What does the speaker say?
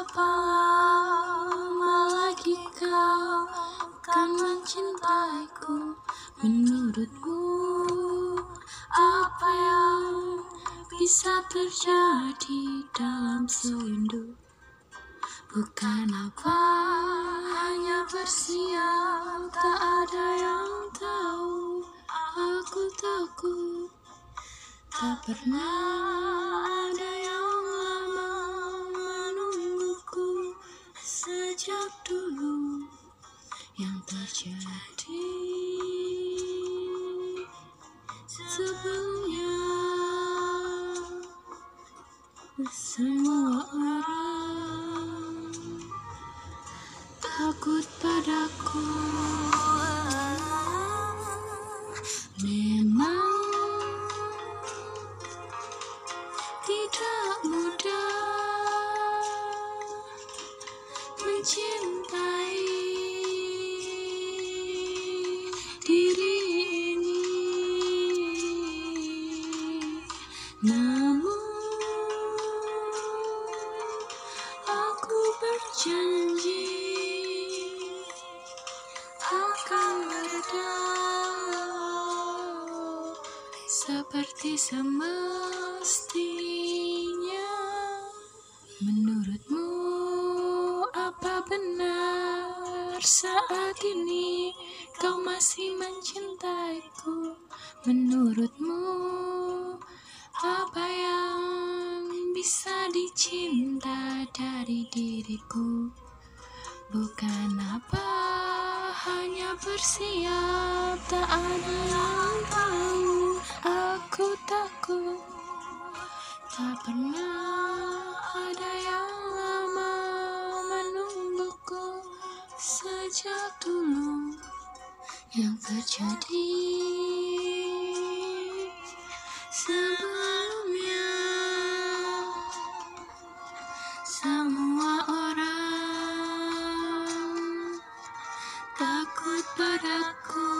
Berapa lama lagi kau akan mencintaiku? Menurutmu apa yang bisa terjadi dalam sewindu Bukan apa hanya bersiap tak ada yang tahu. Aku takut tak pernah ada sejak dulu yang terjadi. Sebelumnya semua orang takut padaku. Memang tidak mudah mencintai diri ini. Namun aku berjanji akan mereda seperti semestinya saat ini kau masih mencintaiku. Menurutmu apa yang bisa dicinta dari diriku? Bukan apa hanya bersiap tak ada yang tahu Aku takut. Tak pernah ada yang saja dulu yang terjadi. Sebelumnya semua orang takut padaku.